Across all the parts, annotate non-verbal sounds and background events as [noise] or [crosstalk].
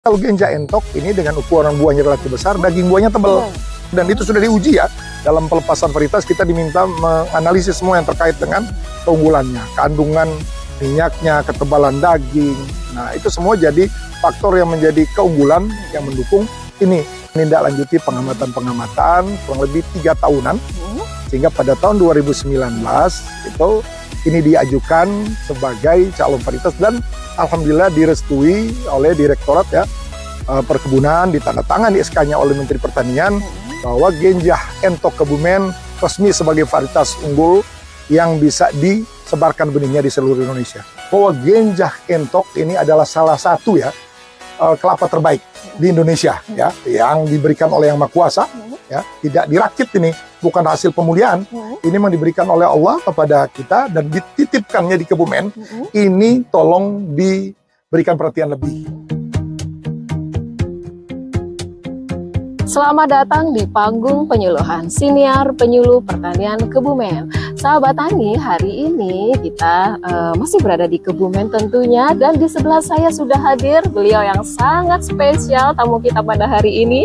Kalau genja entok ini dengan ukuran buahnya relatif besar, daging buahnya tebal. Dan itu sudah diuji ya. Dalam pelepasan varietas kita diminta menganalisis semua yang terkait dengan keunggulannya, kandungan minyaknya, ketebalan daging. Nah, itu semua jadi faktor yang menjadi keunggulan yang mendukung ini menindaklanjuti pengamatan-pengamatan kurang lebih tiga tahunan sehingga pada tahun 2019 itu ini diajukan sebagai calon varietas dan alhamdulillah direstui oleh direktorat ya uh, perkebunan ditandatangan di SK-nya oleh Menteri Pertanian bahwa genjah entok kebumen resmi sebagai varietas unggul yang bisa disebarkan benihnya di seluruh Indonesia. Bahwa genjah entok ini adalah salah satu ya uh, kelapa terbaik di Indonesia ya yang diberikan oleh Yang Maha Kuasa ya tidak dirakit ini bukan hasil pemulihan hmm. ini memang diberikan oleh Allah kepada kita dan dititipkannya di Kebumen hmm. ini tolong diberikan perhatian lebih Selamat datang di panggung penyuluhan Siniar Penyuluh Pertanian Kebumen. Sahabat Tani, hari ini kita uh, masih berada di Kebumen tentunya dan di sebelah saya sudah hadir beliau yang sangat spesial tamu kita pada hari ini.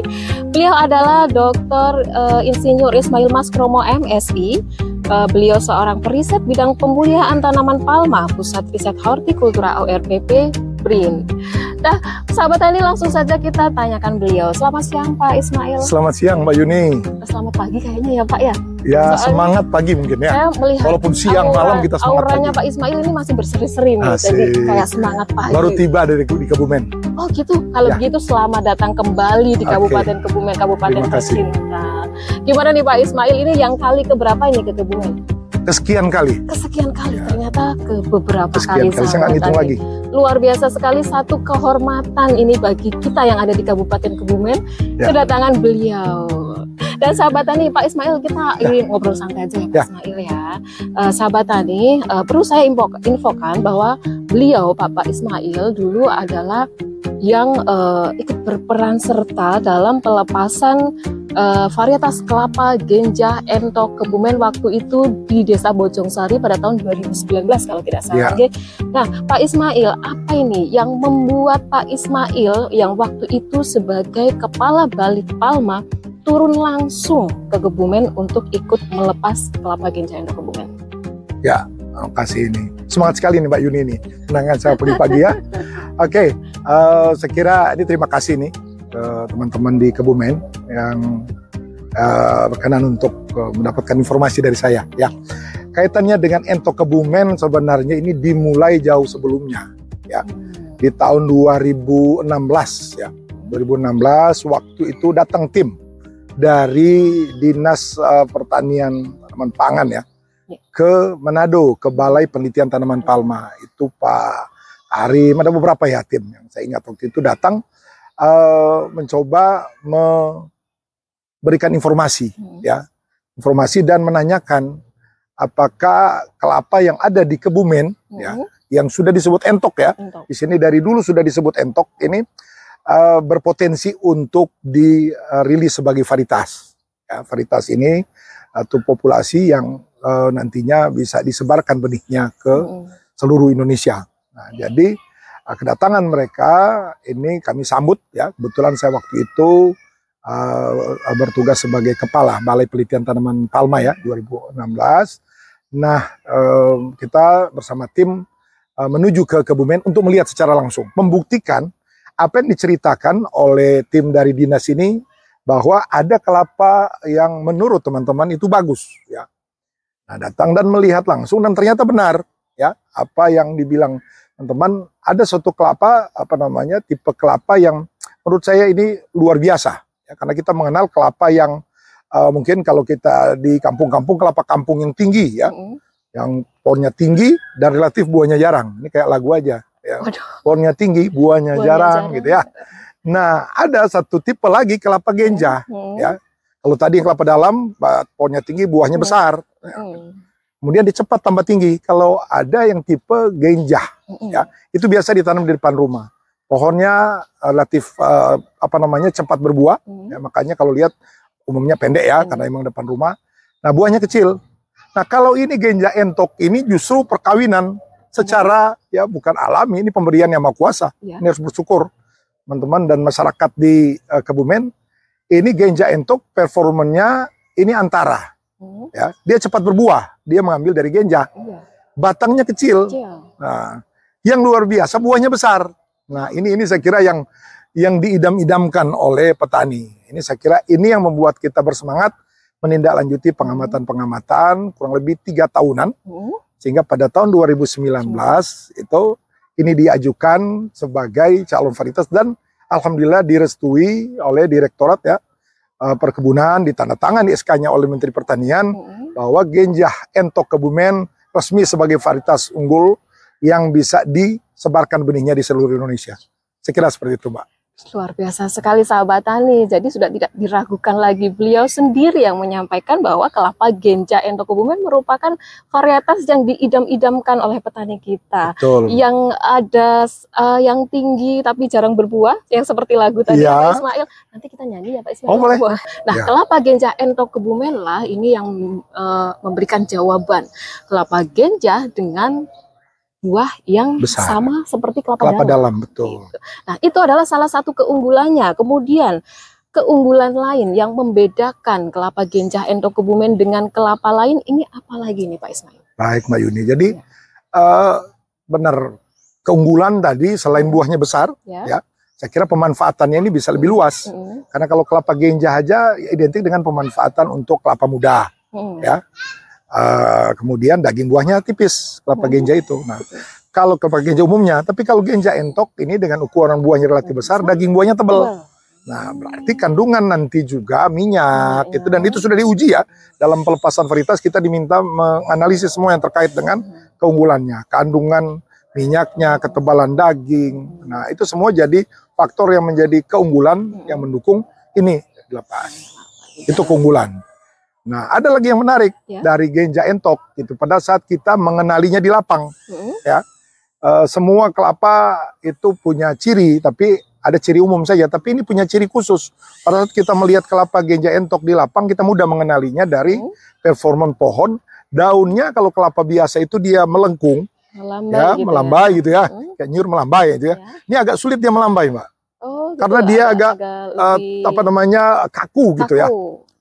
Beliau adalah Dr. Uh, Insinyur Ismail Maskromo MSI. Uh, beliau seorang periset bidang pemulihan tanaman palma Pusat Riset Hortikultura ORPP BRIN. Nah, sahabat tani langsung saja kita tanyakan beliau. Selamat siang Pak Ismail. Selamat siang Mbak Yuni. Selamat pagi kayaknya ya Pak ya. Ya Soalnya semangat pagi mungkin ya. Saya melihat Walaupun siang aura, malam kita semangat auranya pagi. Pak Ismail ini masih berseri-seri nih. Asik. Jadi kayak semangat pagi. Baru tiba dari di Kebumen. Oh gitu. Kalau ya. begitu selamat datang kembali di Kabupaten okay. Kebumen, Kabupaten tercinta. Gimana nih Pak Ismail ini yang kali keberapa ini ke Kebumen? Kesekian kali. Kesekian kali ya. ternyata ke beberapa kesekian kali. kali. Saya nggak ngitung lagi. Luar biasa sekali satu kehormatan ini bagi kita yang ada di Kabupaten Kebumen ya. kedatangan beliau. Dan sahabat tani Pak Ismail kita ya. ingin ngobrol santai aja ya Pak ya. Ismail ya. Uh, sahabat tani uh, perlu saya infokan bahwa beliau Pak Ismail dulu adalah yang uh, ikut berperan serta dalam pelepasan uh, varietas kelapa genjah entok kebumen waktu itu di Desa Bojongsari pada tahun 2019 kalau tidak salah. Yeah. Nah, Pak Ismail, apa ini yang membuat Pak Ismail yang waktu itu sebagai kepala Balik Palma turun langsung ke Kebumen untuk ikut melepas kelapa genjah entok kebumen? Ya, kasih ini. Semangat sekali nih Mbak Yuni ini. Menangan saya pagi-pagi ya. [laughs] Oke, okay, uh, eh, saya kira ini terima kasih nih ke teman-teman di Kebumen yang uh, berkenan untuk uh, mendapatkan informasi dari saya ya. Kaitannya dengan Ento Kebumen sebenarnya ini dimulai jauh sebelumnya ya. Di tahun 2016 ya. 2016 waktu itu datang tim dari Dinas uh, Pertanian Tanaman Pangan ya ke Manado ke Balai Penelitian Tanaman Palma itu Pak Arim ada beberapa ya tim yang saya ingat waktu itu datang uh, mencoba memberikan informasi hmm. ya informasi dan menanyakan apakah kelapa yang ada di Kebumen hmm. ya yang sudah disebut entok ya entok. di sini dari dulu sudah disebut entok ini uh, berpotensi untuk dirilis sebagai varietas ya varietas ini atau populasi yang uh, nantinya bisa disebarkan benihnya ke hmm. seluruh Indonesia nah jadi Nah, kedatangan mereka ini kami sambut ya. Kebetulan saya waktu itu uh, bertugas sebagai kepala Balai Penelitian Tanaman Palma ya 2016. Nah, uh, kita bersama tim uh, menuju ke Kebumen untuk melihat secara langsung, membuktikan apa yang diceritakan oleh tim dari dinas ini bahwa ada kelapa yang menurut teman-teman itu bagus ya. Nah, datang dan melihat langsung dan ternyata benar ya. Apa yang dibilang teman-teman ada suatu kelapa apa namanya tipe kelapa yang menurut saya ini luar biasa ya. Karena kita mengenal kelapa yang uh, mungkin kalau kita di kampung-kampung kelapa kampung yang tinggi ya. Mm yang pohonnya tinggi dan relatif buahnya jarang. Ini kayak lagu aja ya. Pohonnya tinggi buahnya, buahnya jarang, jarang. gitu ya. Nah ada satu tipe lagi kelapa genja mm ya. Kalau tadi yang kelapa dalam pohonnya tinggi buahnya mm besar -hmm kemudian dicepat tambah tinggi. Kalau ada yang tipe genjah, mm-hmm. ya itu biasa ditanam di depan rumah. Pohonnya relatif uh, apa namanya cepat berbuah, mm-hmm. ya, makanya kalau lihat umumnya pendek ya mm-hmm. karena emang depan rumah. Nah buahnya kecil. Nah kalau ini genjah entok ini justru perkawinan secara ya bukan alami, ini pemberian yang maha kuasa. Yeah. Ini harus bersyukur. teman-teman dan masyarakat di uh, Kebumen, ini genja entok performanya ini antara, hmm. ya dia cepat berbuah, dia mengambil dari genja, iya. batangnya kecil, nah yang luar biasa buahnya besar. Nah ini ini saya kira yang yang diidam-idamkan oleh petani. Ini saya kira ini yang membuat kita bersemangat menindaklanjuti pengamatan-pengamatan kurang lebih tiga tahunan hmm. sehingga pada tahun 2019 itu ini diajukan sebagai calon varietas dan alhamdulillah direstui oleh direktorat ya uh, perkebunan ditandatangani SK-nya oleh Menteri Pertanian hmm. bahwa genjah entok kebumen resmi sebagai varietas unggul yang bisa disebarkan benihnya di seluruh Indonesia. Saya kira seperti itu, Mbak. Luar biasa sekali sahabat tani. Jadi sudah tidak diragukan lagi beliau sendiri yang menyampaikan bahwa kelapa genja entokobumen merupakan varietas yang diidam-idamkan oleh petani kita. Betul. Yang ada uh, yang tinggi tapi jarang berbuah, yang seperti lagu tadi ya. Pak Ismail. Nanti kita nyanyi ya Pak Ismail. Oh, boleh. Nah, ya. kelapa genja entokobumen lah ini yang uh, memberikan jawaban. Kelapa genja dengan buah yang Besar. sama seperti kelapa, kelapa dalam. dalam betul. Gitu. Nah, itu adalah salah satu keunggulannya. Kemudian keunggulan lain yang membedakan kelapa genjah entokebumen dengan kelapa lain ini apa lagi nih Pak Ismail? Baik Mbak Yuni. Jadi ya. uh, benar keunggulan tadi selain buahnya besar ya, ya saya kira pemanfaatannya ini bisa lebih luas. -hmm. Karena kalau kelapa genjah aja identik dengan pemanfaatan untuk kelapa muda. -hmm. Ya Uh, kemudian daging buahnya tipis kelapa genja itu. Nah, kalau kelapa genja umumnya, tapi kalau genja entok ini dengan ukuran buahnya relatif besar, daging buahnya tebal. Nah, berarti kandungan nanti juga minyak itu dan itu sudah diuji ya dalam pelepasan varietas kita diminta menganalisis semua yang terkait dengan keunggulannya, kandungan minyaknya, ketebalan daging. Nah, itu semua jadi faktor yang menjadi keunggulan yang mendukung ini dilepas. Itu keunggulan. Nah, ada lagi yang menarik ya. dari Genja Entok gitu. Pada saat kita mengenalinya di lapang, hmm. ya, uh, semua kelapa itu punya ciri, tapi ada ciri umum saja. Tapi ini punya ciri khusus. Pada saat kita melihat kelapa Genja Entok di lapang, kita mudah mengenalinya dari hmm. performan pohon. Daunnya kalau kelapa biasa itu dia melengkung, melambai ya, gitu melambai ya. gitu ya, hmm. kayak nyur melambai gitu ya. ya. Ini agak sulit dia melambai, mbak. Oh, gitu. Karena dia agak, agak uh, apa namanya kaku, kaku gitu ya.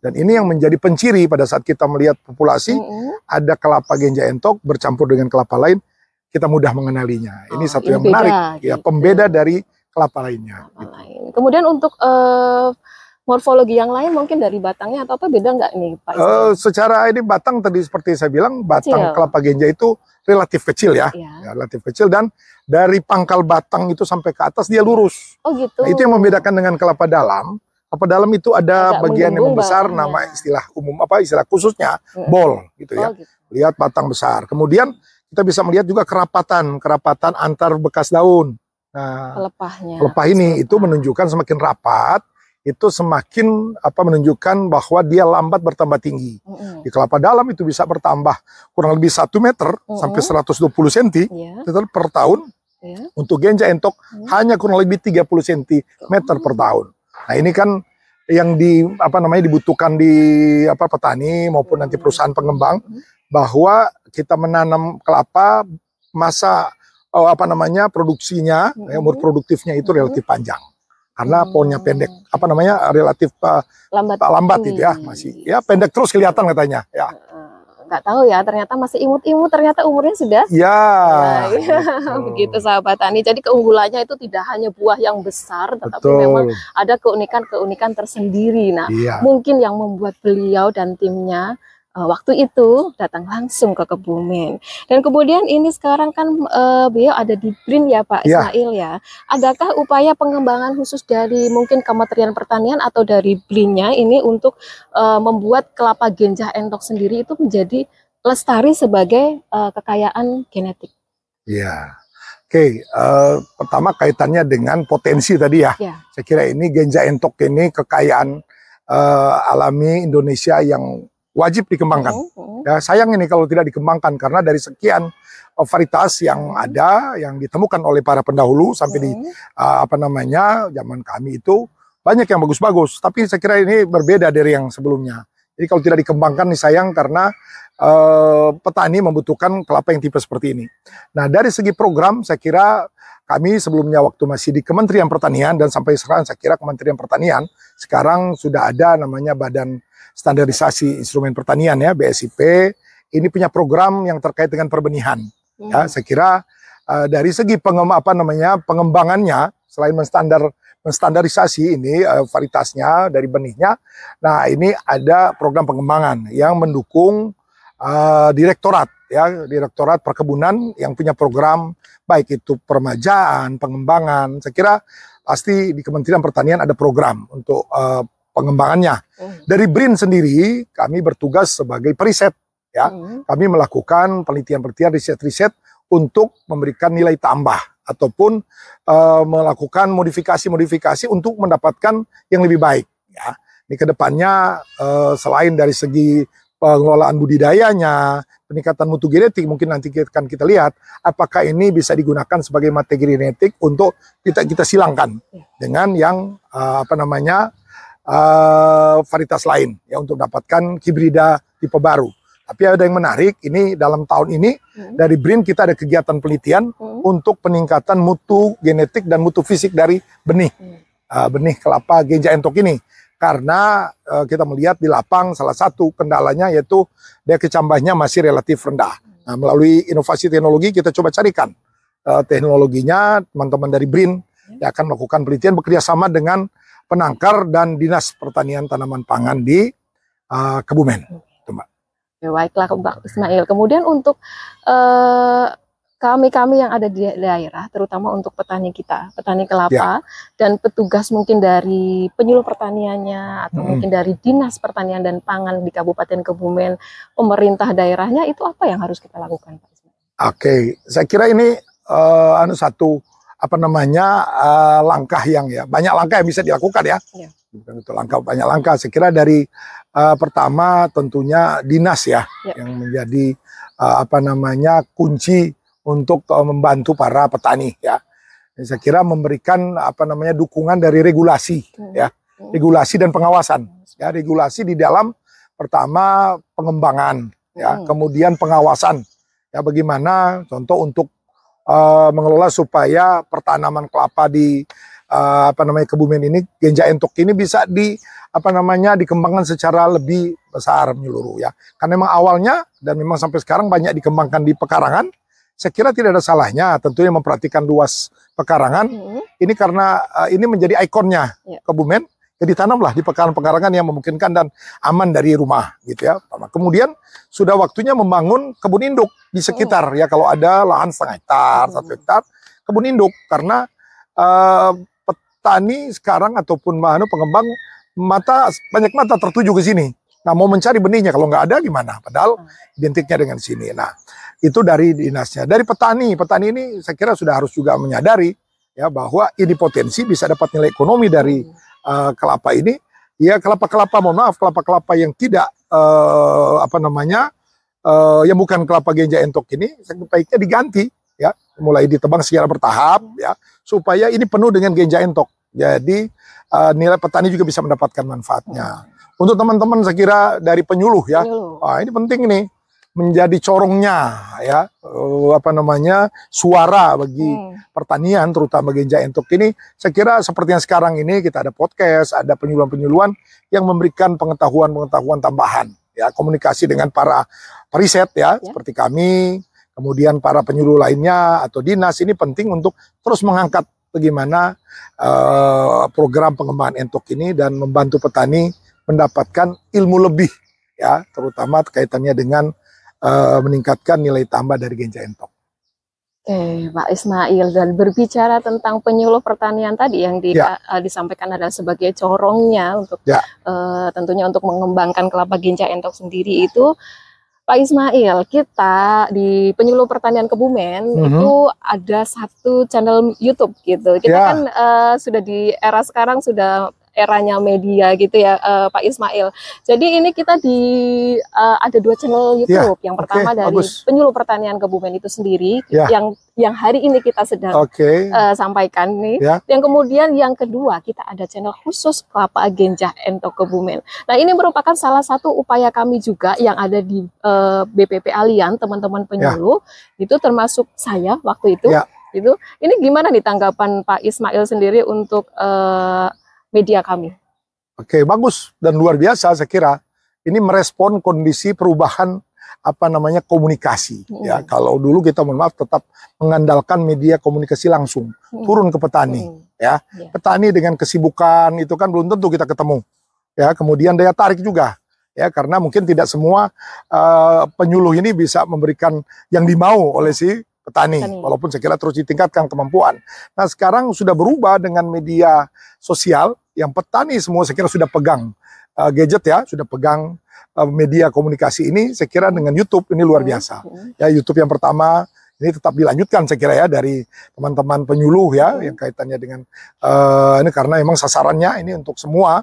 Dan ini yang menjadi penciri pada saat kita melihat populasi mm -hmm. ada kelapa genja entok bercampur dengan kelapa lain, kita mudah mengenalinya. Ini oh, satu ini yang beda, menarik, ya, gitu. ya pembeda dari kelapa lainnya. Kelapa gitu. lain. Kemudian untuk uh, morfologi yang lain mungkin dari batangnya atau apa beda nggak nih Pak? Uh, secara ini batang tadi seperti saya bilang batang kecil. kelapa genja itu relatif kecil ya, ya, ya relatif kecil dan dari pangkal batang itu sampai ke atas dia lurus. Oh gitu. Nah, itu yang membedakan dengan kelapa dalam apa dalam itu ada Agak bagian yang besar nama istilah umum apa istilah khususnya hmm. bol gitu ya. Oh, gitu. Lihat batang besar. Kemudian kita bisa melihat juga kerapatan, kerapatan antar bekas daun. Nah, pelepahnya. Pelepah ini itu menunjukkan semakin rapat itu semakin apa menunjukkan bahwa dia lambat bertambah tinggi. Mm -hmm. Di kelapa dalam itu bisa bertambah kurang lebih satu meter mm -hmm. sampai 120 cm yeah. per tahun. Yeah. Untuk genja entok mm -hmm. hanya kurang lebih 30 cm per tahun. Nah ini kan yang di apa namanya dibutuhkan di apa petani maupun nanti perusahaan pengembang bahwa kita menanam kelapa masa oh, apa namanya produksinya ya, umur produktifnya itu relatif panjang. Karena pohonnya pendek apa namanya relatif uh, lambat. lambat itu ya masih ya pendek terus kelihatan katanya ya nggak tahu ya ternyata masih imut-imut ternyata umurnya sudah ya. [laughs] begitu sahabat tani jadi keunggulannya itu tidak hanya buah yang besar tetapi Betul. memang ada keunikan-keunikan tersendiri. Nah ya. mungkin yang membuat beliau dan timnya uh, waktu itu datang langsung ke Kebumen. Dan kemudian ini sekarang kan uh, beliau ada di BRIN ya Pak ya. Ismail ya. Adakah upaya pengembangan khusus dari mungkin Kementerian Pertanian atau dari BRIN-nya ini untuk uh, membuat kelapa genjah entok sendiri itu menjadi lestari sebagai uh, kekayaan genetik? Iya. Oke, okay, uh, pertama kaitannya dengan potensi tadi ya. ya. Saya kira ini genja entok ini kekayaan uh, alami Indonesia yang wajib dikembangkan. Oh, oh. Ya, sayang ini kalau tidak dikembangkan karena dari sekian uh, varietas yang ada yang ditemukan oleh para pendahulu sampai di uh, apa namanya zaman kami itu banyak yang bagus-bagus, tapi saya kira ini berbeda dari yang sebelumnya. Jadi kalau tidak dikembangkan ini sayang karena uh, petani membutuhkan kelapa yang tipe seperti ini. Nah, dari segi program saya kira kami sebelumnya waktu masih di Kementerian Pertanian dan sampai sekarang saya kira Kementerian Pertanian sekarang sudah ada namanya Badan Standarisasi Instrumen Pertanian ya BSIP ini punya program yang terkait dengan perbenihan hmm. ya saya kira uh, dari segi pengem apa namanya pengembangannya selain menstandar menstandarisasi ini uh, varietasnya dari benihnya nah ini ada program pengembangan yang mendukung uh, direktorat ya direktorat perkebunan yang punya program baik itu permajaan pengembangan saya kira pasti di Kementerian Pertanian ada program untuk uh, pengembangannya hmm. dari BRIN sendiri kami bertugas sebagai periset ya hmm. kami melakukan penelitian-penelitian riset-riset untuk memberikan nilai tambah ataupun uh, melakukan modifikasi-modifikasi untuk mendapatkan yang lebih baik ya ini ke depannya uh, selain dari segi pengelolaan budidayanya, peningkatan mutu genetik mungkin nanti kita akan kita lihat apakah ini bisa digunakan sebagai materi genetik untuk kita kita silangkan ya. dengan yang uh, apa namanya uh, varietas lain ya untuk mendapatkan hibrida tipe baru. Tapi ada yang menarik, ini dalam tahun ini hmm. dari BRIN kita ada kegiatan penelitian hmm. untuk peningkatan mutu genetik dan mutu fisik dari benih. Hmm. Uh, benih kelapa genja entok ini karena uh, kita melihat di lapang salah satu kendalanya yaitu dia kecambahnya masih relatif rendah. Nah, melalui inovasi teknologi kita coba carikan uh, teknologinya teman-teman dari BRIN yang akan melakukan penelitian bekerjasama dengan penangkar dan dinas pertanian tanaman pangan di uh, Kebumen. Itu, Mbak. Ya, baiklah Mbak Ismail. Kemudian untuk uh, kami-kami yang ada di daerah, terutama untuk petani kita, petani kelapa, ya. dan petugas mungkin dari penyuluh pertaniannya, atau hmm. mungkin dari dinas pertanian dan pangan di Kabupaten Kebumen, pemerintah daerahnya, itu apa yang harus kita lakukan, Pak Oke, okay. saya kira ini uh, anu satu apa namanya uh, langkah yang ya banyak langkah yang bisa dilakukan ya. ya. Bukan itu langkah banyak langkah. Saya kira dari uh, pertama tentunya dinas ya, ya. yang menjadi uh, apa namanya kunci untuk uh, membantu para petani ya. Dan saya kira memberikan apa namanya dukungan dari regulasi hmm. ya, regulasi dan pengawasan ya, regulasi di dalam pertama pengembangan ya, hmm. kemudian pengawasan ya bagaimana contoh untuk uh, mengelola supaya pertanaman kelapa di uh, apa namanya kebumen ini genja entok ini bisa di apa namanya dikembangkan secara lebih besar menyeluruh ya. Karena memang awalnya dan memang sampai sekarang banyak dikembangkan di pekarangan saya kira tidak ada salahnya tentunya memperhatikan luas pekarangan. Hmm. Ini karena uh, ini menjadi ikonnya yeah. Kebumen. Jadi tanamlah di pekarangan-pekarangan yang memungkinkan dan aman dari rumah gitu ya. Kemudian sudah waktunya membangun kebun induk di sekitar hmm. ya kalau ada lahan setengah hektar, satu hmm. hektar kebun induk karena uh, petani sekarang ataupun mana pengembang mata banyak mata tertuju ke sini. Nah mau mencari benihnya kalau nggak ada gimana? Padahal hmm. identiknya dengan sini. Nah itu dari dinasnya. Dari petani, petani ini saya kira sudah harus juga menyadari ya bahwa ini potensi bisa dapat nilai ekonomi dari uh, kelapa ini. Ya kelapa-kelapa, mohon maaf, kelapa-kelapa yang tidak uh, apa namanya, uh, yang bukan kelapa genja entok ini, sebaiknya diganti ya, mulai ditebang secara bertahap ya, supaya ini penuh dengan genja entok. Jadi uh, nilai petani juga bisa mendapatkan manfaatnya. Untuk teman-teman saya kira dari penyuluh ya, penyuluh. Wah, ini penting nih menjadi corongnya ya. Uh, apa namanya suara bagi hmm. pertanian terutama Genja Entok ini. Saya kira seperti yang sekarang ini kita ada podcast ada penyuluhan-penyuluhan yang memberikan pengetahuan-pengetahuan tambahan ya. Komunikasi dengan para periset ya, ya. seperti kami kemudian para penyuluh lainnya atau dinas ini penting untuk terus mengangkat bagaimana uh, program pengembangan entok ini dan membantu petani mendapatkan ilmu lebih ya. Terutama kaitannya dengan uh, meningkatkan nilai tambah dari Genja Entok. Oke, Pak Ismail dan berbicara tentang penyuluh pertanian tadi yang di, ya. uh, disampaikan adalah sebagai corongnya untuk ya. uh, tentunya untuk mengembangkan kelapa Genja Entok sendiri itu Pak Ismail, kita di penyuluh pertanian Kebumen mm -hmm. itu ada satu channel YouTube gitu. Kita ya. kan uh, sudah di era sekarang sudah eranya media gitu ya uh, Pak Ismail. Jadi ini kita di uh, ada dua channel iya, YouTube. Ya, yang pertama okay, dari bagus. penyuluh pertanian Kebumen itu sendiri ya. yang yang hari ini kita sedang okay. uh, eh, sampaikan nih. Ya. Yang kemudian yang kedua kita ada channel khusus Kelapa Genjah Ento Kebumen. Nah, ini merupakan salah satu upaya kami juga yang ada di uh, BPP Alian teman-teman penyuluh. Ya. Itu termasuk saya waktu itu. Ya Itu ini gimana nih tanggapan Pak Ismail sendiri untuk uh, media kami? Oke, bagus dan luar biasa saya kira. Ini merespon kondisi perubahan apa namanya komunikasi hmm. ya kalau dulu kita mohon maaf tetap mengandalkan media komunikasi langsung hmm. turun ke petani hmm. ya yeah. petani dengan kesibukan itu kan belum tentu kita ketemu ya kemudian daya tarik juga ya karena mungkin tidak semua uh, penyuluh ini bisa memberikan yang dimau oleh si petani, petani walaupun saya kira terus ditingkatkan kemampuan nah sekarang sudah berubah dengan media sosial yang petani semua saya kira sudah pegang uh, gadget ya sudah pegang uh, media komunikasi ini saya kira dengan YouTube ini luar biasa. Ya YouTube yang pertama ini tetap dilanjutkan saya kira ya dari teman-teman penyuluh ya yang kaitannya dengan uh, ini karena memang sasarannya ini untuk semua.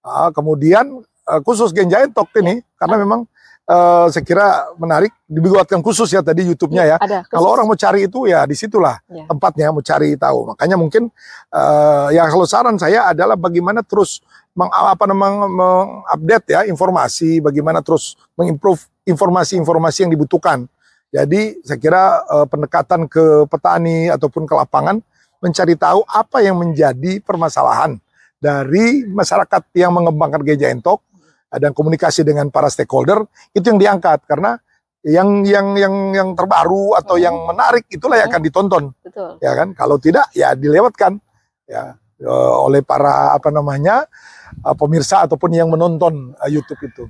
Uh, kemudian uh, khusus Genja Entok ini karena memang uh, saya kira menarik dibuatkan khusus ya tadi YouTube-nya ya. ya kalau orang mau cari itu ya di situlah ya. tempatnya mau cari tahu. Makanya mungkin uh, ya kalau saran saya adalah bagaimana terus meng, apa namanya mengupdate ya informasi bagaimana terus mengimprove informasi-informasi yang dibutuhkan. Jadi saya kira uh, pendekatan ke petani ataupun ke lapangan mencari tahu apa yang menjadi permasalahan dari masyarakat yang mengembangkan gereja entok dan komunikasi dengan para stakeholder itu yang diangkat karena yang yang yang yang terbaru atau yang menarik itulah yang akan ditonton. Betul. Ya kan? Kalau tidak ya dilewatkan ya uh, oleh para apa namanya uh, pemirsa ataupun yang menonton uh, YouTube itu.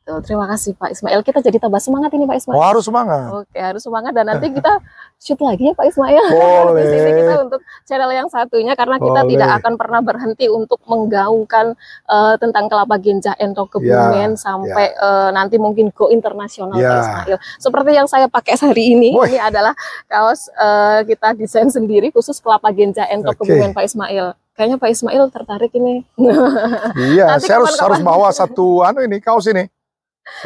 Betul, terima kasih Pak Ismail. Kita jadi tambah semangat ini Pak Ismail. Oh harus semangat. Oke harus semangat dan nanti kita [laughs] shoot lagi ya Pak Ismail. Boleh. [laughs] Di sini kita untuk channel yang satunya karena kita Boleh. tidak akan pernah berhenti untuk menggaungkan uh, tentang kelapa genja entok kebumen ya, sampai ya. Uh, nanti mungkin go internasional ya. Pak Ismail. Seperti yang saya pakai hari ini, Woy. ini adalah kaos uh, kita desain sendiri khusus kelapa genja entok okay. kebumen Pak Ismail kayaknya Pak Ismail tertarik ini. [laughs] iya, saya harus harus bawa satu anu ini kaos ini.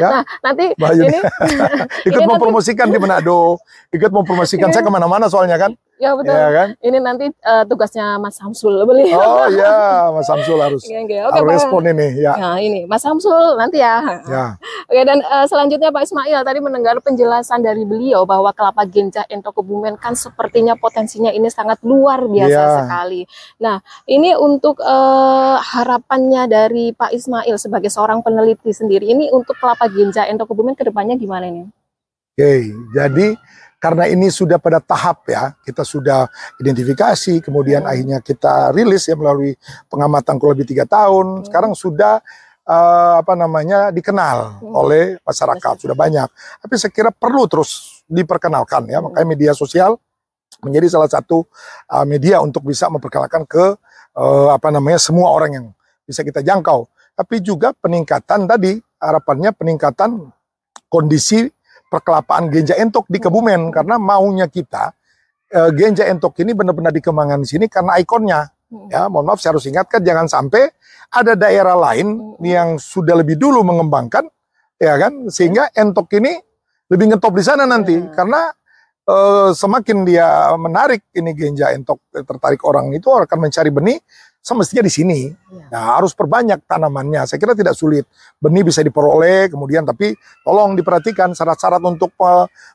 Ya. Nah, nanti Bayu ini [laughs] ikut ini mempromosikan nanti, di Manado, ikut mempromosikan saya ke mana-mana soalnya kan. Ya betul. Ya, kan? Ini nanti uh, tugasnya Mas Samsul beli. Oh [laughs] iya, Mas Samsul harus ya, okay. Oke, harus respon ini ya. Nah, ini Mas Samsul nanti ya. Ya. Oke dan uh, selanjutnya Pak Ismail tadi mendengar penjelasan dari beliau bahwa kelapa genja ento kebumen kan sepertinya potensinya ini sangat luar biasa ya. sekali. Nah, ini untuk uh, harapannya dari Pak Ismail sebagai seorang peneliti sendiri ini untuk kelapa genja ento kebumen ke depannya gimana ini? Oke, jadi karena ini sudah pada tahap ya, kita sudah identifikasi, kemudian hmm. akhirnya kita rilis ya melalui pengamatan kurang lebih tiga tahun. Hmm. Sekarang sudah uh, apa namanya dikenal hmm. oleh masyarakat sudah banyak. Tapi saya kira perlu terus diperkenalkan ya, makanya media sosial menjadi salah satu uh, media untuk bisa memperkenalkan ke uh, apa namanya semua orang yang bisa kita jangkau. Tapi juga peningkatan tadi harapannya peningkatan kondisi perkelapaan Genja Entok di Kebumen karena maunya kita uh, Genja Entok ini benar-benar dikembangkan di sini karena ikonnya. Hmm. Ya, mohon maaf saya harus ingatkan jangan sampai ada daerah lain hmm. yang sudah lebih dulu mengembangkan ya kan sehingga Entok ini lebih ngetop di sana nanti hmm. karena uh, semakin dia menarik ini Genja Entok tertarik orang itu akan mencari benih semestinya di sini. Ya. Nah, harus perbanyak tanamannya. Saya kira tidak sulit. Benih bisa diperoleh, kemudian tapi tolong diperhatikan syarat-syarat untuk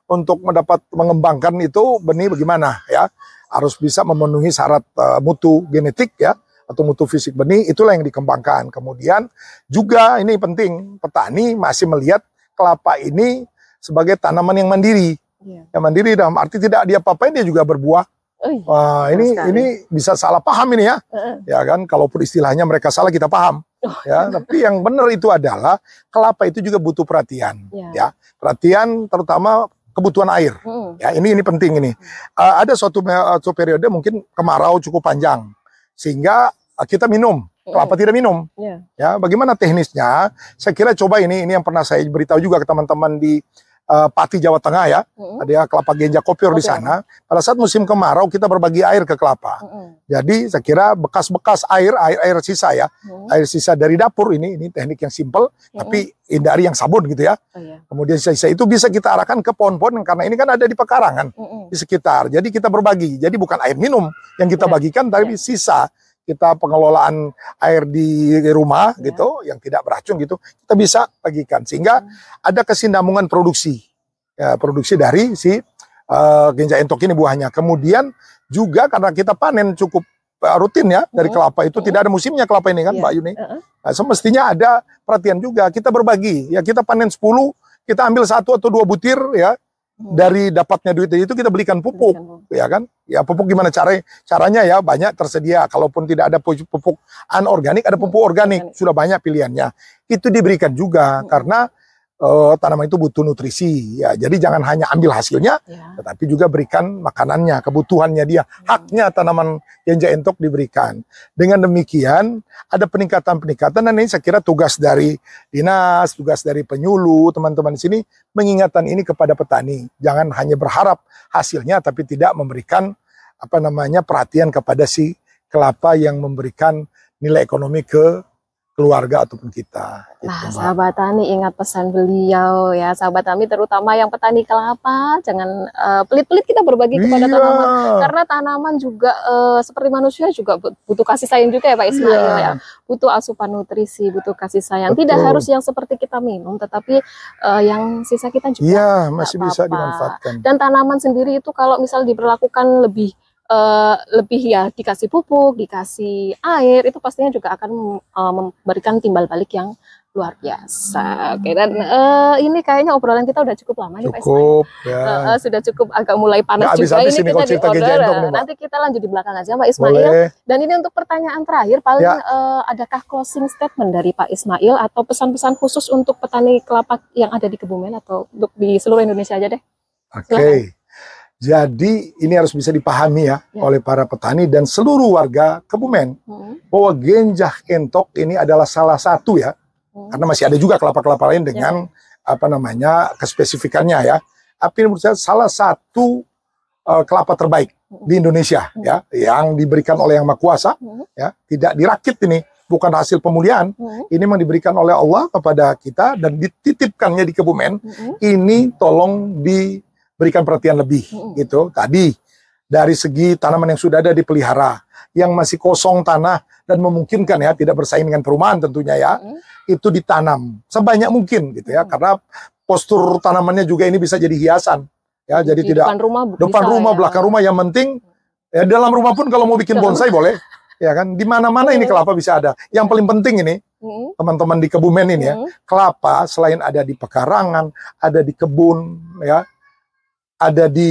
untuk mendapat mengembangkan itu benih bagaimana ya. Harus bisa memenuhi syarat uh, mutu genetik ya atau mutu fisik benih itulah yang dikembangkan. Kemudian juga ini penting petani masih melihat kelapa ini sebagai tanaman yang mandiri. Ya. Yang mandiri dalam arti tidak dia apa-apain dia juga berbuah Wah, ini sekali. ini bisa salah paham ini ya. Uh-uh. Ya kan, kalaupun istilahnya mereka salah kita paham. Oh. Ya, tapi yang benar itu adalah kelapa itu juga butuh perhatian, yeah. ya. Perhatian terutama kebutuhan air. Uh. Ya, ini ini penting ini. Uh, ada suatu, suatu periode mungkin kemarau cukup panjang sehingga uh, kita minum kelapa tidak minum. Yeah. Ya, bagaimana teknisnya? Saya kira coba ini ini yang pernah saya beritahu juga ke teman-teman di uh, Pati Jawa Tengah ya. Mm-hmm. Ada kelapa genja kopior di sana. Pada saat musim kemarau kita berbagi air ke kelapa. Mm-hmm. Jadi saya kira bekas-bekas air, air air sisa ya. Mm-hmm. Air sisa dari dapur ini ini teknik yang simple mm-hmm. tapi hindari yang sabun gitu ya. Oh, iya. Kemudian sisa-sisa itu bisa kita arahkan ke pohon-pohon karena ini kan ada di pekarangan mm-hmm. di sekitar. Jadi kita berbagi. Jadi bukan air minum yang kita yeah. bagikan tapi yeah. sisa kita pengelolaan air di rumah ya. gitu yang tidak beracun gitu kita bisa bagikan sehingga hmm. ada kesinambungan produksi ya, produksi dari si uh, genja entok ini buahnya. Kemudian juga karena kita panen cukup uh, rutin ya dari Hmm. kelapa itu Hmm. tidak ada musimnya kelapa ini kan Iya. Mbak Yuni. Heeh. Nah, semestinya ada perhatian juga kita berbagi ya kita panen 10 kita ambil satu atau dua butir ya. Dari dapatnya duit itu kita belikan pupuk Berikan, Bu. ya kan ya pupuk gimana cara caranya ya banyak tersedia kalaupun tidak ada pu- pupuk anorganik ada pupuk organik Organik. sudah banyak pilihannya itu diberikan juga Hmm. karena eh, tanaman itu butuh nutrisi. Ya jadi jangan hanya ambil hasilnya Ya. tetapi juga berikan makanannya kebutuhannya dia haknya tanaman genja entok diberikan. Dengan demikian ada peningkatan-peningkatan dan ini saya kira tugas dari dinas tugas dari penyuluh teman-teman di sini mengingatkan ini kepada petani. Jangan hanya berharap hasilnya tapi tidak memberikan apa namanya perhatian kepada si kelapa yang memberikan nilai ekonomi ke keluarga ataupun kita. Gitu, Nah, sahabat tani ingat pesan beliau ya, sahabat tani terutama yang petani kelapa, jangan eh, pelit-pelit kita berbagi kepada Iya. tanaman karena tanaman juga eh, seperti manusia juga but- butuh kasih sayang juga ya Pak Ismail Iya. ya. Butuh asupan nutrisi, butuh kasih sayang. Betul. Tidak harus yang seperti kita minum, tetapi eh, yang sisa kita juga. Iya, masih bisa apa-apa. dimanfaatkan. Dan tanaman sendiri itu kalau misal diperlakukan lebih eh, lebih ya dikasih pupuk, dikasih air, itu pastinya juga akan eh, memberikan timbal balik yang luar biasa. Oke, dan eh, ini kayaknya obrolan kita udah cukup lama nih Pak Ismail. Cukup ya. eh, sudah cukup agak mulai panas Nggak juga ini kita di order. Nanti kita lanjut di belakang aja Pak Ismail. Boleh. Dan ini untuk pertanyaan terakhir paling Ya. eh, adakah closing statement dari Pak Ismail atau pesan-pesan khusus untuk petani kelapa yang ada di Kebumen atau untuk di seluruh Indonesia aja deh? Oke. Jadi ini harus bisa dipahami ya, Ya. oleh para petani dan seluruh warga Kebumen Hmm. bahwa genjah entok ini adalah salah satu ya, Hmm. karena masih ada juga kelapa-kelapa lain dengan apa namanya kespesifikannya ya. Tapi menurut saya salah satu eh, kelapa terbaik di Indonesia Hmm. ya, yang diberikan oleh yang Maha Kuasa Hmm. ya, tidak dirakit ini, bukan hasil pemulihan. Hmm. Ini memang diberikan oleh Allah kepada kita dan dititipkannya di Kebumen Hmm. ini tolong diberikan perhatian lebih Mm-mm. gitu. Tadi dari segi tanaman yang sudah ada dipelihara, yang masih kosong tanah dan memungkinkan ya tidak bersaing dengan perumahan tentunya ya, Mm. itu ditanam sebanyak mungkin gitu ya Mm. karena postur tanamannya juga ini bisa jadi hiasan ya jadi Di tidak depan rumah depan bisa rumah ya. belakang rumah yang penting ya dalam rumah pun kalau mau bikin bonsai boleh ya kan di mana-mana ini kelapa bisa ada. Yang paling penting ini Hmm. teman-teman di Kebumen ini ya Hmm. kelapa selain ada di pekarangan, ada di kebun, ya, ada di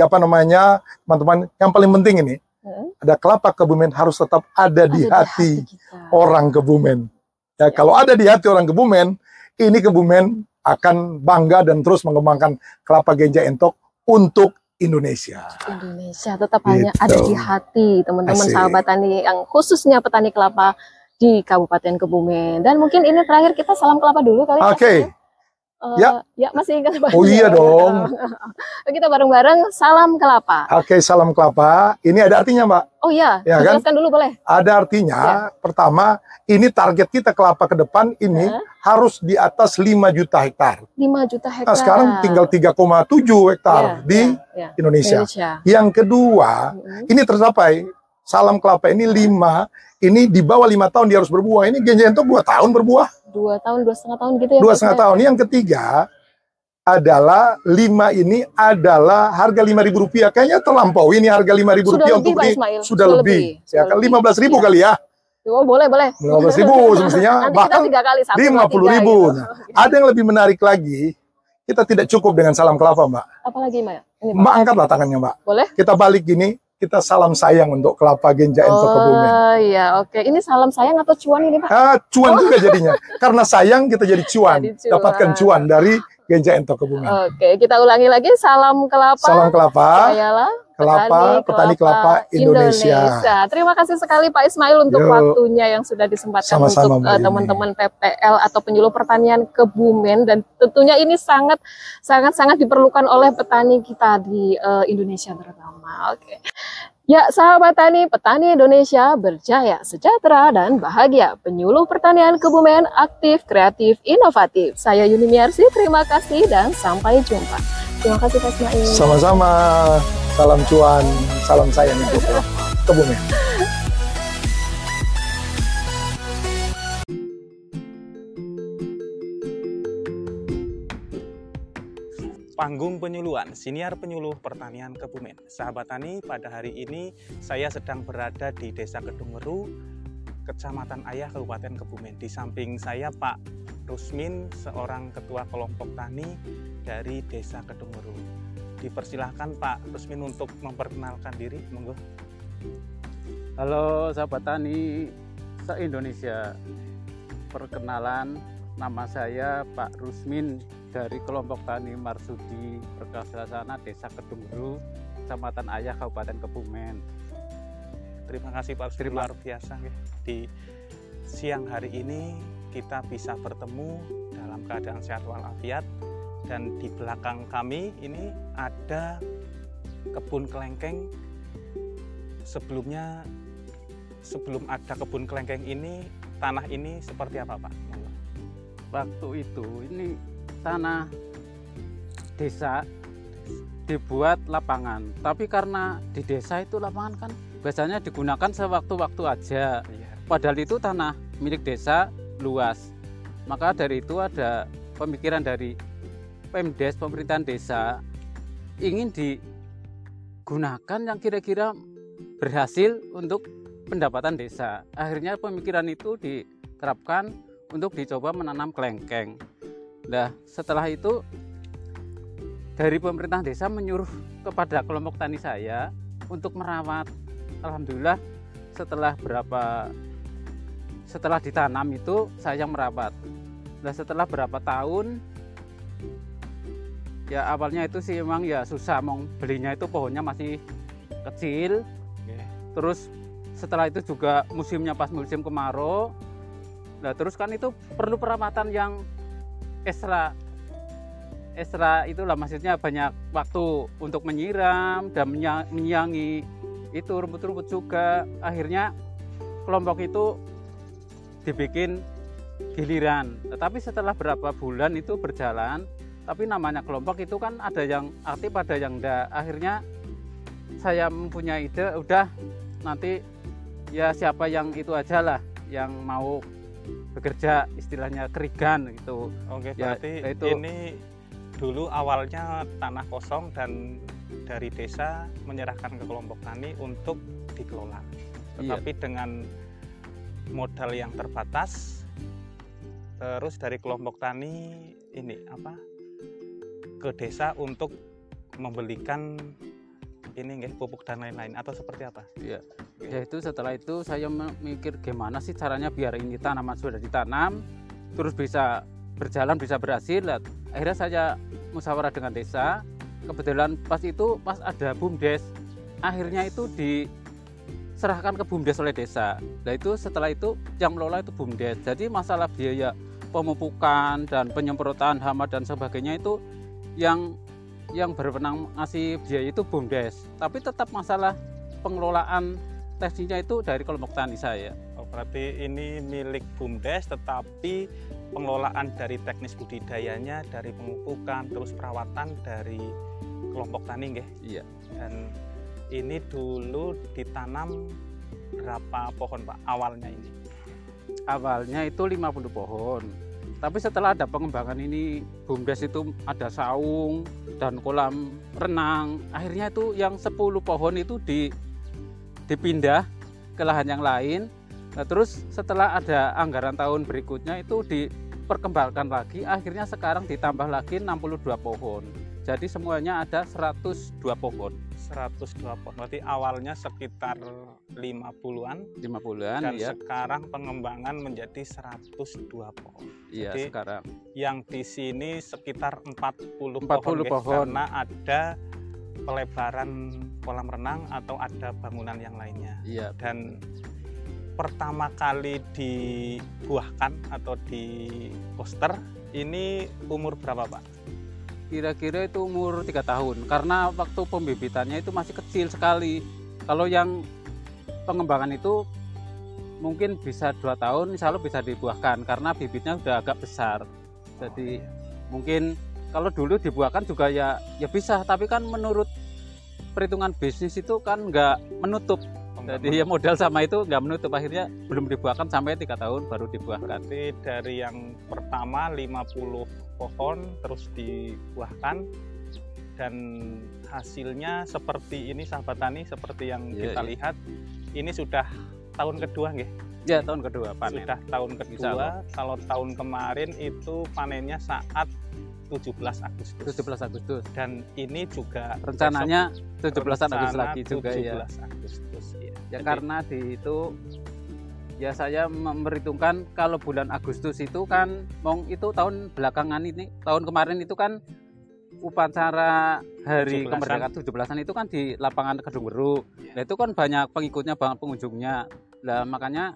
apa namanya teman-teman. Yang paling penting ini Hmm. ada kelapa Kebumen harus tetap ada di Ada hati kita. orang Kebumen. Ya, Ya. kalau ada di hati orang Kebumen, ini Kebumen akan bangga dan terus mengembangkan kelapa genja entok untuk Indonesia. Indonesia tetap hanya Gitu. ada di hati teman-teman sahabat tani yang khususnya petani kelapa di Kabupaten Kebumen. Dan mungkin ini terakhir kita salam kelapa dulu kali. Pak Oke. Ismail. Eh, Ya. ya masih ingat Pak? [laughs] Oh iya dong. [laughs] kita bareng-bareng salam kelapa. Oke, salam kelapa. Ini ada artinya, Mbak. Oh iya, Ya kan? dulu boleh. Ada artinya, pertama, ini target kita kelapa ke depan ini Hah? harus di atas 5 juta hektar. 5 juta hektar. Nah, sekarang tinggal 3,7 hektar Ya, di ya, ya. Indonesia. Indonesia. Yang kedua, Mm-mm. ini tercapai. Salam kelapa ini 5, ini di bawah 5 tahun dia harus berbuah. Ini genja entok 2 tahun berbuah, Dua tahun, dua setengah tahun gitu ya. dua setengah Ismail? tahun. Yang ketiga adalah 5 ini adalah harga 5 ribu rupiah. Kayaknya terlampau ini harga 5 ribu Sudah rupiah lebih, untuk ini. Ismail. Sudah lebih. Ya Sudah kan lebih. 15 ribu Iya. kali ya. Oh boleh, boleh. 15 ribu [laughs] semestinya. Nanti Bahkan tiga kali satu, dua, 50 tiga ribu. gitu. Nah, ada yang lebih menarik lagi. Kita tidak cukup dengan salam kelapa, Mbak. Apalagi Mbak? Ini, Pak. Mbak angkatlah tangannya, Mbak. Boleh? Kita balik gini, kita salam sayang untuk kelapa genja entok kebumen. Oh iya, oke. Ini salam sayang atau cuan ini Pak? Ah, cuan juga jadinya. Karena sayang kita jadi cuan. [laughs] Jadi cuan. Dapatkan cuan dari genja entok kebumen. Oke, kita ulangi lagi. Salam kelapa. Salam kelapa, Sayalah kelapa, petani kelapa Indonesia. Terima kasih sekali Pak Ismail untuk Yuk. waktunya yang sudah disempatkan Sama-sama, untuk Mbak eh, teman-teman PPL atau penyuluh pertanian Kebumen dan tentunya ini sangat sangat sangat diperlukan oleh petani kita di eh, Indonesia terutama. Oke. Ya, sahabat tani, petani Indonesia berjaya, sejahtera, dan bahagia. Penyuluh pertanian Kebumen aktif, kreatif, inovatif. Saya Yuni Miarsi, terima kasih dan sampai jumpa. Terima kasih Pak Ismail. Sama-sama. Salam cuan, salam sayang untuk kebumen. Panggung Penyuluhan, Siniar Penyuluh Pertanian Kebumen. Sahabat Tani, pada hari ini saya sedang berada di Desa Kedungweru, Kecamatan Ayah, Kabupaten Kebumen. Di samping saya Pak Rusmin, seorang ketua kelompok tani dari Desa Kedungweru. Dipersilahkan Pak Rusmin untuk memperkenalkan diri, monggo. Halo sahabat tani se-Indonesia. Perkenalan, nama saya Pak Rusmin dari kelompok tani Marsudi Perkasasana Desa Kedungru, Kecamatan Ayah, Kabupaten Kebumen. Terima kasih Pak Terima- luar biasa ya. Di siang hari ini kita bisa bertemu dalam keadaan sehat walafiat dan di belakang kami ini ada kebun kelengkeng. Sebelumnya sebelum ada kebun kelengkeng ini tanah ini seperti apa Pak? Waktu itu ini tanah desa dibuat lapangan, tapi karena di desa itu lapangan kan biasanya digunakan sewaktu-waktu aja. Iya. Padahal itu tanah milik desa luas. Maka dari itu ada pemikiran dari Pemdes pemerintahan desa ingin digunakan yang kira-kira berhasil untuk pendapatan desa. Akhirnya pemikiran itu diterapkan untuk dicoba menanam kelengkeng. Nah, setelah itu dari pemerintah desa menyuruh kepada kelompok tani saya untuk merawat. Alhamdulillah setelah berapa setelah ditanam itu saya merawat. Nah setelah berapa tahun ya awalnya itu sih emang ya susah mau belinya itu pohonnya masih kecil. Terus setelah itu juga musimnya pas musim kemarau. Nah terus kan itu perlu perawatan yang ekstra ekstra itulah maksudnya banyak waktu untuk menyiram dan menyiangi. Itu rumput-rumput juga. Akhirnya kelompok itu dibikin giliran. Tetapi setelah berapa bulan itu berjalan tapi namanya kelompok itu kan ada yang aktif ada yang enggak. Akhirnya saya mempunyai ide udah nanti ya siapa yang itu aja lah yang mau bekerja istilahnya kerigan gitu Oke, Ya, berarti itu- ini dulu awalnya tanah kosong dan dari desa menyerahkan ke kelompok tani untuk dikelola. Iya. Tetapi dengan modal yang terbatas, terus dari kelompok tani ini apa ke desa untuk membelikan ini nggih pupuk dan lain-lain atau seperti apa? ya itu setelah itu saya memikir gimana sih caranya biar ini tanaman sudah ditanam terus bisa berjalan bisa berhasil. Akhirnya saya musyawarah dengan desa. Kebetulan pas itu pas ada bumdes akhirnya itu diserahkan ke bumdes oleh desa. Nah itu setelah itu yang mengelola itu bumdes. Jadi masalah biaya pemupukan dan penyemprotan hama dan sebagainya itu yang yang berwenang ngasih biaya itu bumdes tapi tetap masalah pengelolaan teknisnya itu dari kelompok tani saya Oh, berarti ini milik BUMDes tetapi pengelolaan dari teknis budidayanya, dari pemupukan, terus perawatan dari kelompok tani nggih. Iya. Dan ini dulu ditanam berapa pohon Pak awalnya ini? awalnya itu 50 pohon tapi setelah ada pengembangan ini BUMDes itu ada saung dan kolam renang. Akhirnya itu yang 10 pohon itu di dipindah ke lahan yang lain. Nah terus setelah ada anggaran tahun berikutnya itu diperkembangkan lagi. Akhirnya sekarang ditambah lagi 62 pohon jadi semuanya ada 102 pohon 102 pohon. Berarti awalnya sekitar 50-an 50-an dan ya sekarang pengembangan menjadi 102 pohon. iya jadi sekarang Yang di sini sekitar 40, 40 pohon, guys, pohon. karena ada pelebaran kolam renang atau ada bangunan yang lainnya. iya Dan pertama kali dibuahkan atau di poster ini umur berapa Pak? Kira-kira itu umur tiga tahun karena waktu pembibitannya itu masih kecil sekali. Kalau yang pengembangan itu mungkin bisa dua tahun insya Allah bisa dibuahkan karena bibitnya sudah agak besar. Jadi mungkin kalau dulu dibuahkan juga ya ya bisa tapi kan menurut perhitungan bisnis itu kan nggak menutup jadi ya modal sama itu nggak menutup. Akhirnya belum dibuahkan sampai tiga tahun baru dibuahkan Berarti dari yang pertama 50 pohon terus dibuahkan dan hasilnya seperti ini sahabat tani seperti yang Iya, kita iya. lihat ini sudah tahun kedua nggih? Ya tahun kedua panen. sudah tahun kedua. Kalau tahun kemarin itu panennya saat 17 Agustus 17 Agustus. dan ini juga Rencananya 17 besok Agustus rencana lagi juga ya. 17 Agustus ya. Ya Jadi, karena di itu ya saya memperhitungkan kalau bulan Agustus itu kan mong itu tahun belakangan ini tahun kemarin itu kan upacara hari 17-an. kemerdekaan 17-an itu kan di lapangan Kedung Weru. Ya. Nah, itu kan banyak pengikutnya banyak pengunjungnya. Lah makanya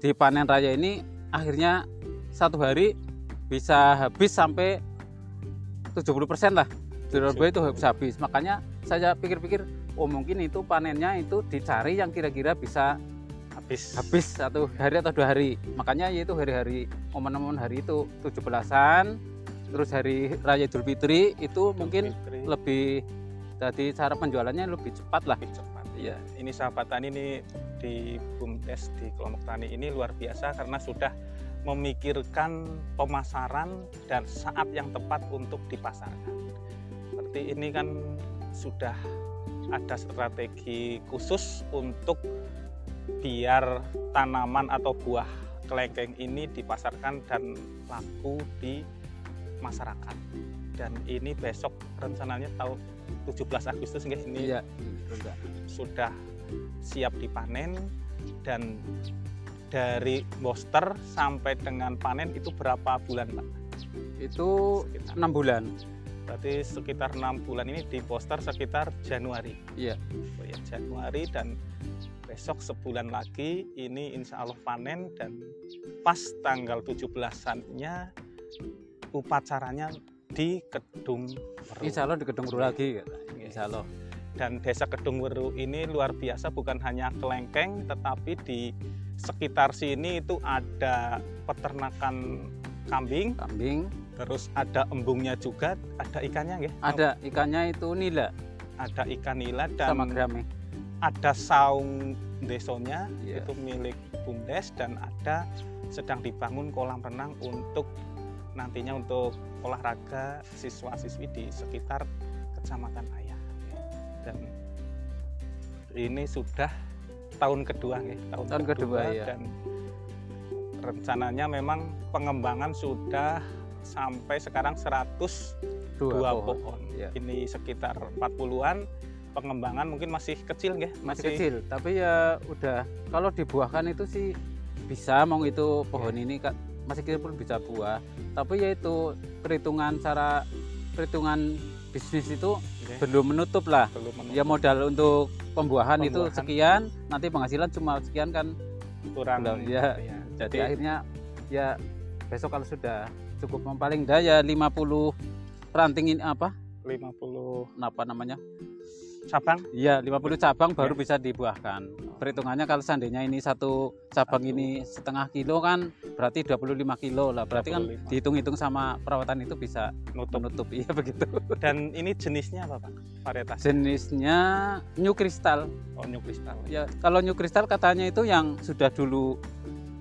di panen raya ini akhirnya satu hari bisa habis sampai 70% lah. Surabaya itu habis habis. Makanya saya pikir-pikir oh mungkin itu panennya itu dicari yang kira-kira bisa habis habis satu hari atau dua hari makanya yaitu hari-hari momen-momen hari itu 17-an terus hari raya Idul Fitri itu mungkin Fitri. lebih jadi cara penjualannya lebih cepat lah lebih cepat. Iya. Ini sahabat tani ini di BUMDes di kelompok tani ini luar biasa karena sudah memikirkan pemasaran dan saat yang tepat untuk dipasarkan. Seperti ini kan sudah ada strategi khusus untuk biar tanaman atau buah kelengkeng ini dipasarkan dan laku di masyarakat. Dan ini besok rencananya tahun 17 Agustus nggih, ini iya betul, Mbak. sudah siap dipanen dan dari booster sampai dengan panen itu berapa bulan Pak? itu Sekitar. enam bulan Berarti sekitar enam bulan ini di poster sekitar Januari. Iya. Oh ya, Januari dan besok sebulan lagi ini insya Allah panen dan pas tanggal 17-annya upacaranya di Kedung Weru. Insya Allah di Gedung Weru lagi kata. Iya. Insya Allah dan desa Kedung Weru ini luar biasa bukan hanya kelengkeng tetapi di sekitar sini itu ada peternakan kambing kambing. terus ada embungnya juga ada ikannya ya ada ikannya itu nila. Ada ikan nila dan sama gerame. ada saung desonya Iya. itu milik bumdes dan ada sedang dibangun kolam renang untuk nantinya untuk olahraga siswa-siswi di sekitar kecamatan Ayah. Dan ini sudah tahun kedua ya tahun, Tahun kedua, ya. dan rencananya memang pengembangan sudah sampai sekarang 102 dua, pohon, Iya. ini sekitar 40-an pengembangan mungkin masih kecil ya masih kecil tapi ya udah kalau dibuahkan itu sih bisa mau itu pohon ini Kak, masih kecil pun bisa buah tapi ya itu perhitungan cara perhitungan bisnis itu Oke. belum menutup lah belum menutup. ya modal untuk pembuahan, itu sekian nanti penghasilan cuma sekian kan. Kurang belum, ya. ya. jadi Jadi akhirnya ya besok kalau sudah cukup paling enggak ya 50 ranting ini apa? 50 apa namanya cabang Iya, 50 cabang baru Ya. bisa dibuahkan. Perhitungannya kalau seandainya ini satu cabang Satu. ini setengah kilo kan berarti 25 kilo lah. Berarti kan 25. dihitung-hitung sama perawatan itu bisa nutup menutup. Iya begitu. dan ini jenisnya apa pak varietas Jenisnya new crystal. oh new crystal Ya, kalau new crystal katanya itu yang sudah dulu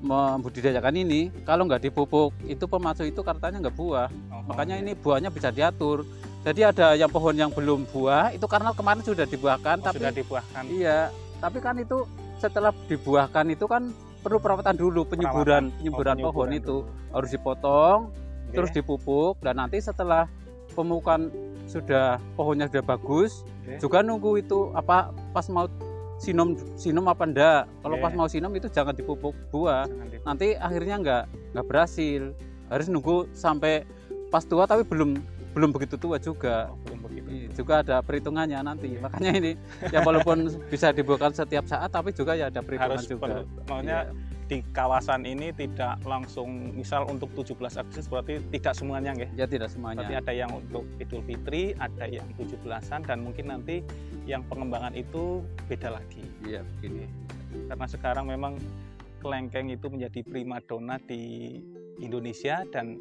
membudidayakan ini kalau nggak dipupuk itu pemasuk itu katanya nggak buah Oh, makanya iya. ini buahnya bisa diatur jadi ada yang pohon yang belum buah itu karena kemarin sudah dibuahkan Oh, tapi sudah dibuahkan. Iya, tapi kan itu setelah dibuahkan itu kan perlu perawatan dulu penyuburan penyuburan Oh, pohon penyuburan itu. dulu. harus dipotong Oke. terus dipupuk dan nanti setelah pemupukan sudah pohonnya sudah bagus Oke. juga nunggu itu apa pas mau sinom sinom apa enggak kalau pas mau sinom itu jangan dipupuk buah. Jangan di- nanti akhirnya enggak enggak berhasil. Harus nunggu sampai pas tua tapi belum belum begitu tua juga. Oh, belum begitu Iya, juga ada perhitungannya nanti. Makanya ini ya walaupun [laughs] bisa dibuatkan setiap saat tapi juga ya ada perhitungan harus juga. maunya Iya. di kawasan ini tidak langsung misal untuk 17 Agustus berarti tidak semuanya nggih? Ya tidak semuanya. Berarti ada yang untuk Idul Fitri ada yang 17-an dan mungkin nanti yang pengembangan itu beda lagi. Iya begini. Karena sekarang memang kelengkeng itu menjadi primadona di Indonesia dan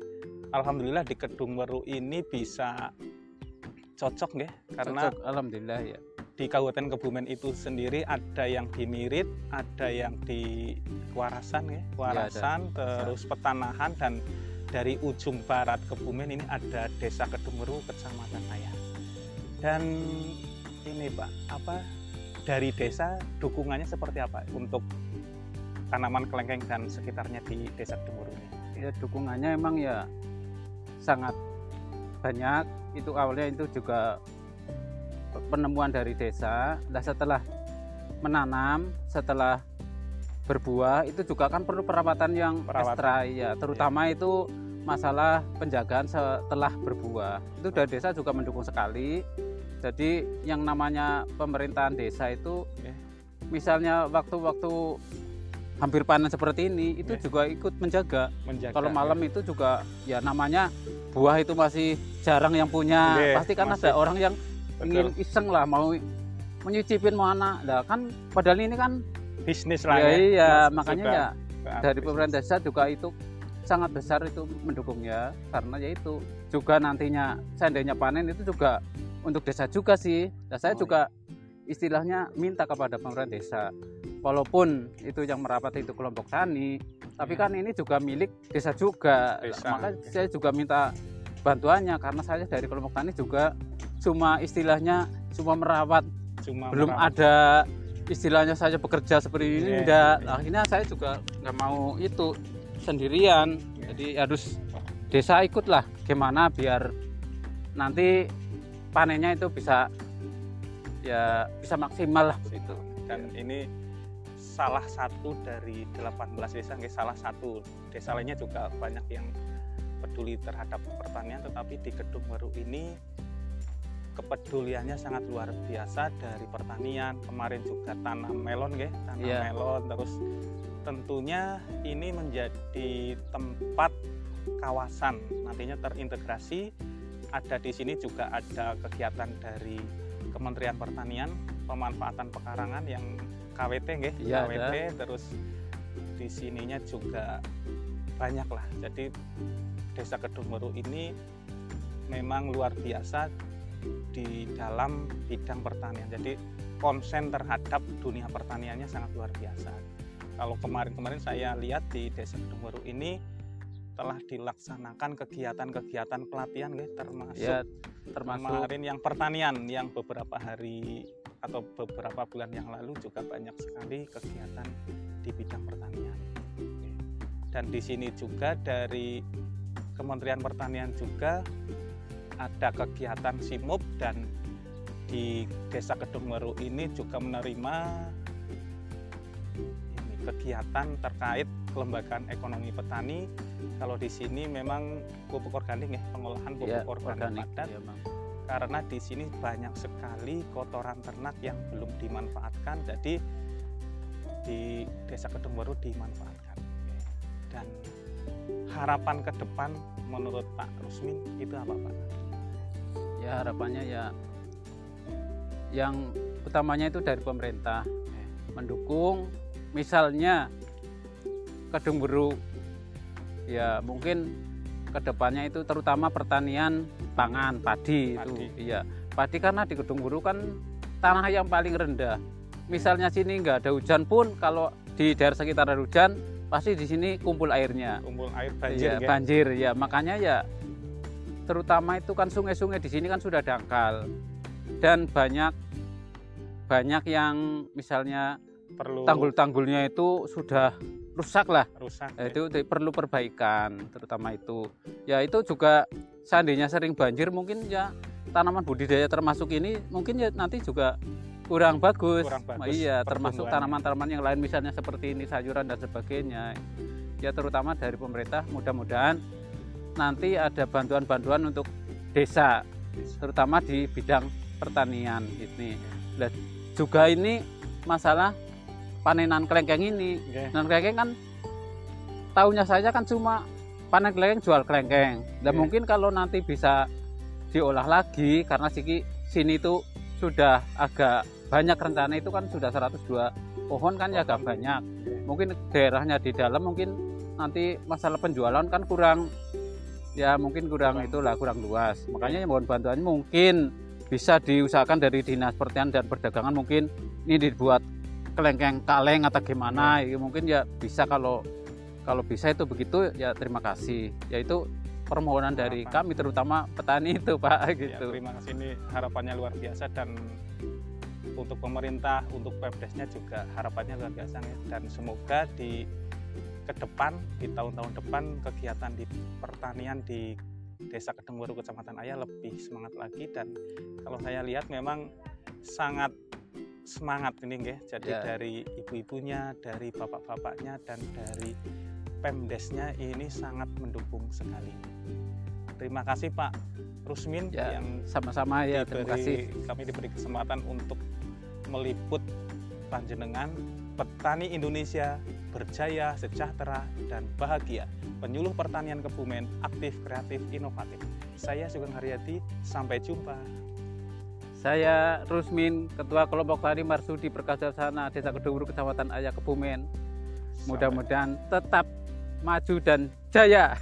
alhamdulillah di Kedung Weru ini bisa cocok ya karena Cocok, alhamdulillah ya di Kabupaten Kebumen itu sendiri ada yang di Mirit, ada yang di Warasan ya, Warasan, terus Petanahan dan dari ujung barat Kebumen ini ada Desa Kedung Weru, Kecamatan Ayah. Dan ini Pak, apa dari desa dukungannya seperti apa untuk tanaman kelengkeng dan sekitarnya di desa Kedung Weru ini? ya dukungannya emang ya sangat banyak. Itu awalnya itu juga penemuan dari desa. Nah setelah menanam setelah berbuah itu juga kan perlu perawatan yang Perawatan. ekstra ya terutama itu masalah penjagaan setelah berbuah. Itu dari desa juga mendukung sekali. Jadi yang namanya pemerintahan desa itu misalnya waktu-waktu hampir panen seperti ini itu Oke. juga ikut menjaga Menjaga kalau ya. malam itu juga ya namanya buah itu masih jarang yang punya Iya, pasti kan masih. ada orang yang Betul. ingin iseng lah mau menyicipin mana nah kan padahal ini kan bisnis lah ya, ya. iya Mas- makanya sudah ya dari pemerintah desa juga itu sangat besar itu mendukungnya karena ya itu juga nantinya seandainya panen itu juga untuk desa juga sih dan saya Oh, juga istilahnya minta kepada pemerintah desa walaupun itu yang merapat itu kelompok tani tapi kan ini juga milik desa juga. Desa, maka saya juga minta bantuannya karena saya dari kelompok tani juga cuma istilahnya cuma merawat. Cuma belum merawat. ada istilahnya saya bekerja seperti ini Iya, enggak. iya. akhirnya saya juga nggak mau itu sendirian. Jadi harus desa ikut lah gimana biar nanti panennya itu bisa ya bisa maksimal lah begitu. Dan ini salah satu dari 18 desa nggih, salah satu. Desa lainnya juga banyak yang peduli terhadap pertanian tetapi di Kedung Weru ini kepeduliannya sangat luar biasa dari pertanian. Kemarin juga tanam melon nggih, tanam Iya. melon. Terus tentunya ini menjadi tempat kawasan nantinya terintegrasi. Ada di sini juga ada kegiatan dari Kementerian Pertanian pemanfaatan pekarangan yang KWT nggih, Iya, KWT terus di sininya juga banyak lah. Jadi Desa Kedung Weru ini memang luar biasa di dalam bidang pertanian. Jadi konsen terhadap dunia pertaniannya sangat luar biasa. Kalau kemarin-kemarin saya lihat di Desa Kedung Weru ini telah dilaksanakan kegiatan-kegiatan pelatihan nggih, termasuk ya termasuk kemarin yang pertanian yang beberapa hari atau beberapa bulan yang lalu juga banyak sekali kegiatan di bidang pertanian. Dan di sini juga dari Kementerian Pertanian juga ada kegiatan SIMUP dan di Desa Kedung Weru ini juga menerima ini, kegiatan terkait kelembagaan ekonomi petani. Kalau di sini memang pupuk organik ya, pengolahan pupuk ya organik, padat ya, Bang. Karena di sini banyak sekali kotoran ternak yang belum dimanfaatkan jadi di desa Kedung Weru dimanfaatkan dan harapan ke depan menurut Pak Rusmin itu apa Pak? ya harapannya ya yang utamanya itu dari pemerintah mendukung misalnya Kedung Weru ya mungkin ke depannya itu terutama pertanian pangan padi, Padi. itu iya. Padi karena di Kedung Weru kan tanah yang paling rendah. Misalnya sini nggak ada hujan pun kalau di daerah sekitar ada hujan pasti di sini kumpul airnya. Kumpul air banjir Iya, ya? banjir ya makanya ya terutama itu kan sungai-sungai di sini kan sudah dangkal. Dan banyak banyak yang misalnya perlu tanggul-tanggulnya itu sudah rusak lah rusak ya? itu perlu perbaikan terutama itu. Ya itu juga seandainya sering banjir mungkin ya tanaman budidaya termasuk ini mungkin ya nanti juga kurang bagus, Kurang bagus iya termasuk tanaman-tanaman yang lain misalnya seperti ini sayuran dan sebagainya. Ya terutama dari pemerintah mudah-mudahan nanti ada bantuan-bantuan untuk desa terutama di bidang pertanian ini. Juga ini masalah panenan kelengkeng ini Oke. dan kelengkeng kan tahunya saya kan cuma panen kelengkeng jual kelengkeng. Dan Iya. mungkin kalau nanti bisa diolah lagi karena siki sini itu sudah agak banyak rencana itu kan sudah 102 pohon kan ya agak banyak. Mungkin daerahnya di dalam mungkin nanti masalah penjualan kan kurang ya mungkin kurang itulah kurang luas. Makanya mohon bantuan mungkin bisa diusahakan dari dinas pertanian dan perdagangan mungkin ini dibuat kelengkeng kaleng atau gimana ya mungkin ya bisa kalau kalau bisa itu begitu ya terima kasih yaitu permohonan dari Harapan. kami terutama petani itu Pak Ya, gitu. terima kasih ini harapannya luar biasa dan untuk pemerintah, untuk Pemdesnya juga harapannya luar biasa nih. dan semoga di ke depan di tahun-tahun depan kegiatan di pertanian di Desa Kedungwaru Kecamatan Ayah lebih semangat lagi dan kalau saya lihat memang sangat semangat ini nggih. Jadi Ya. dari ibu-ibunya, dari bapak-bapaknya dan dari Pemdesnya ini sangat mendukung sekali. Terima kasih Pak Rusmin Ya, yang Sama-sama ya, terima kasih. kami diberi kesempatan untuk meliput panjenengan petani Indonesia berjaya, sejahtera, dan bahagia. Penyuluh pertanian Kebumen, aktif, kreatif, inovatif. Saya Sugeng Haryati, sampai jumpa. Saya Rusmin, Ketua Kelompok Tani Marsudi Perkasasana Desa Kedunguru Kecamatan Ayah Kebumen. Mudah-mudahan tetap maju dan jaya.